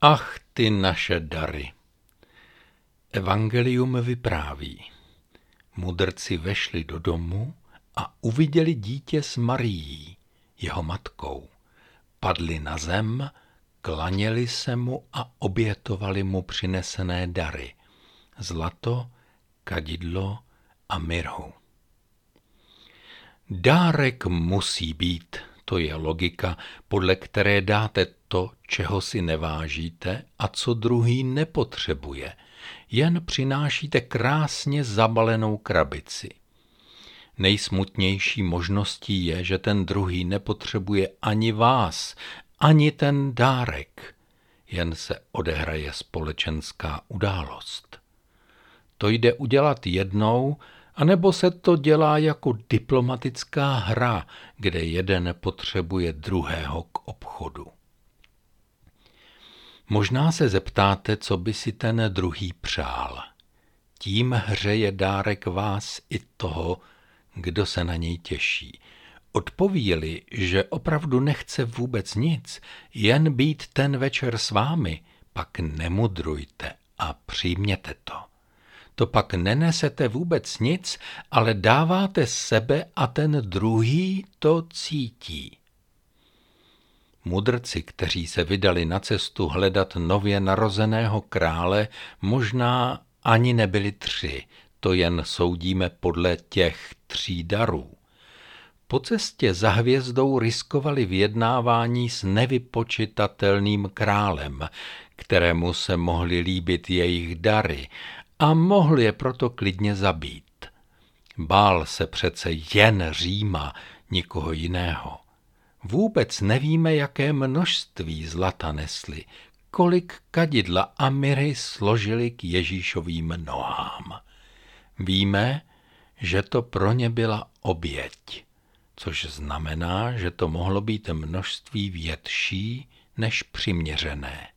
Ach, ty naše dary. Evangelium vypráví. Mudrci vešli do domu a uviděli dítě s Marií, jeho matkou. Padli na zem, klaněli se mu a obětovali mu přinesené dary. Zlato, kadidlo a mirhu. Dárek musí být, to je logika, podle které dáte to, čeho si nevážíte a co druhý nepotřebuje. Jen přinášíte krásně zabalenou krabici. Nejsmutnější možností je, že ten druhý nepotřebuje ani vás, ani ten dárek. Jen se odehraje společenská událost. To jde udělat jednou, anebo se to dělá jako diplomatická hra, kde jeden potřebuje druhého k obchodu. Možná se zeptáte, co by si ten druhý přál. Tím hřeje dárek vás i toho, kdo se na něj těší. Odpovíli, že opravdu nechce vůbec nic, jen být ten večer s vámi, pak nemudrujte a přijměte to. To pak nenesete vůbec nic, ale dáváte sebe a ten druhý to cítí. Mudrci, kteří se vydali na cestu hledat nově narozeného krále, možná ani nebyli tři, to jen soudíme podle těch tří darů. Po cestě za hvězdou riskovali vyjednávání s nevypočitatelným králem, kterému se mohly líbit jejich dary a mohl je proto klidně zabít. Bál se přece jen Říma, nikoho jiného. Vůbec nevíme, jaké množství zlata nesli, kolik kadidla a miry složili k Ježíšovým nohám. Víme, že to pro ně byla oběť, což znamená, že to mohlo být množství větší než přiměřené.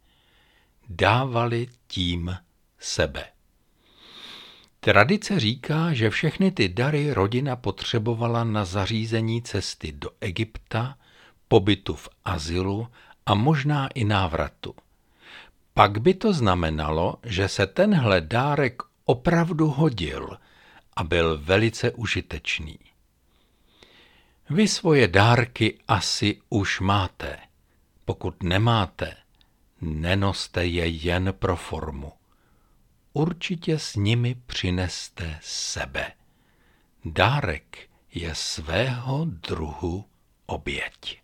Dávali tím sebe. Tradice říká, že všechny ty dary rodina potřebovala na zařízení cesty do Egypta, pobytu v azylu a možná i návratu. Pak by to znamenalo, že se tenhle dárek opravdu hodil a byl velice užitečný. Vy svoje dárky asi už máte. Pokud nemáte, nenoste je jen pro formu. Určitě s nimi přineste sebe. Dárek je svého druhu oběť.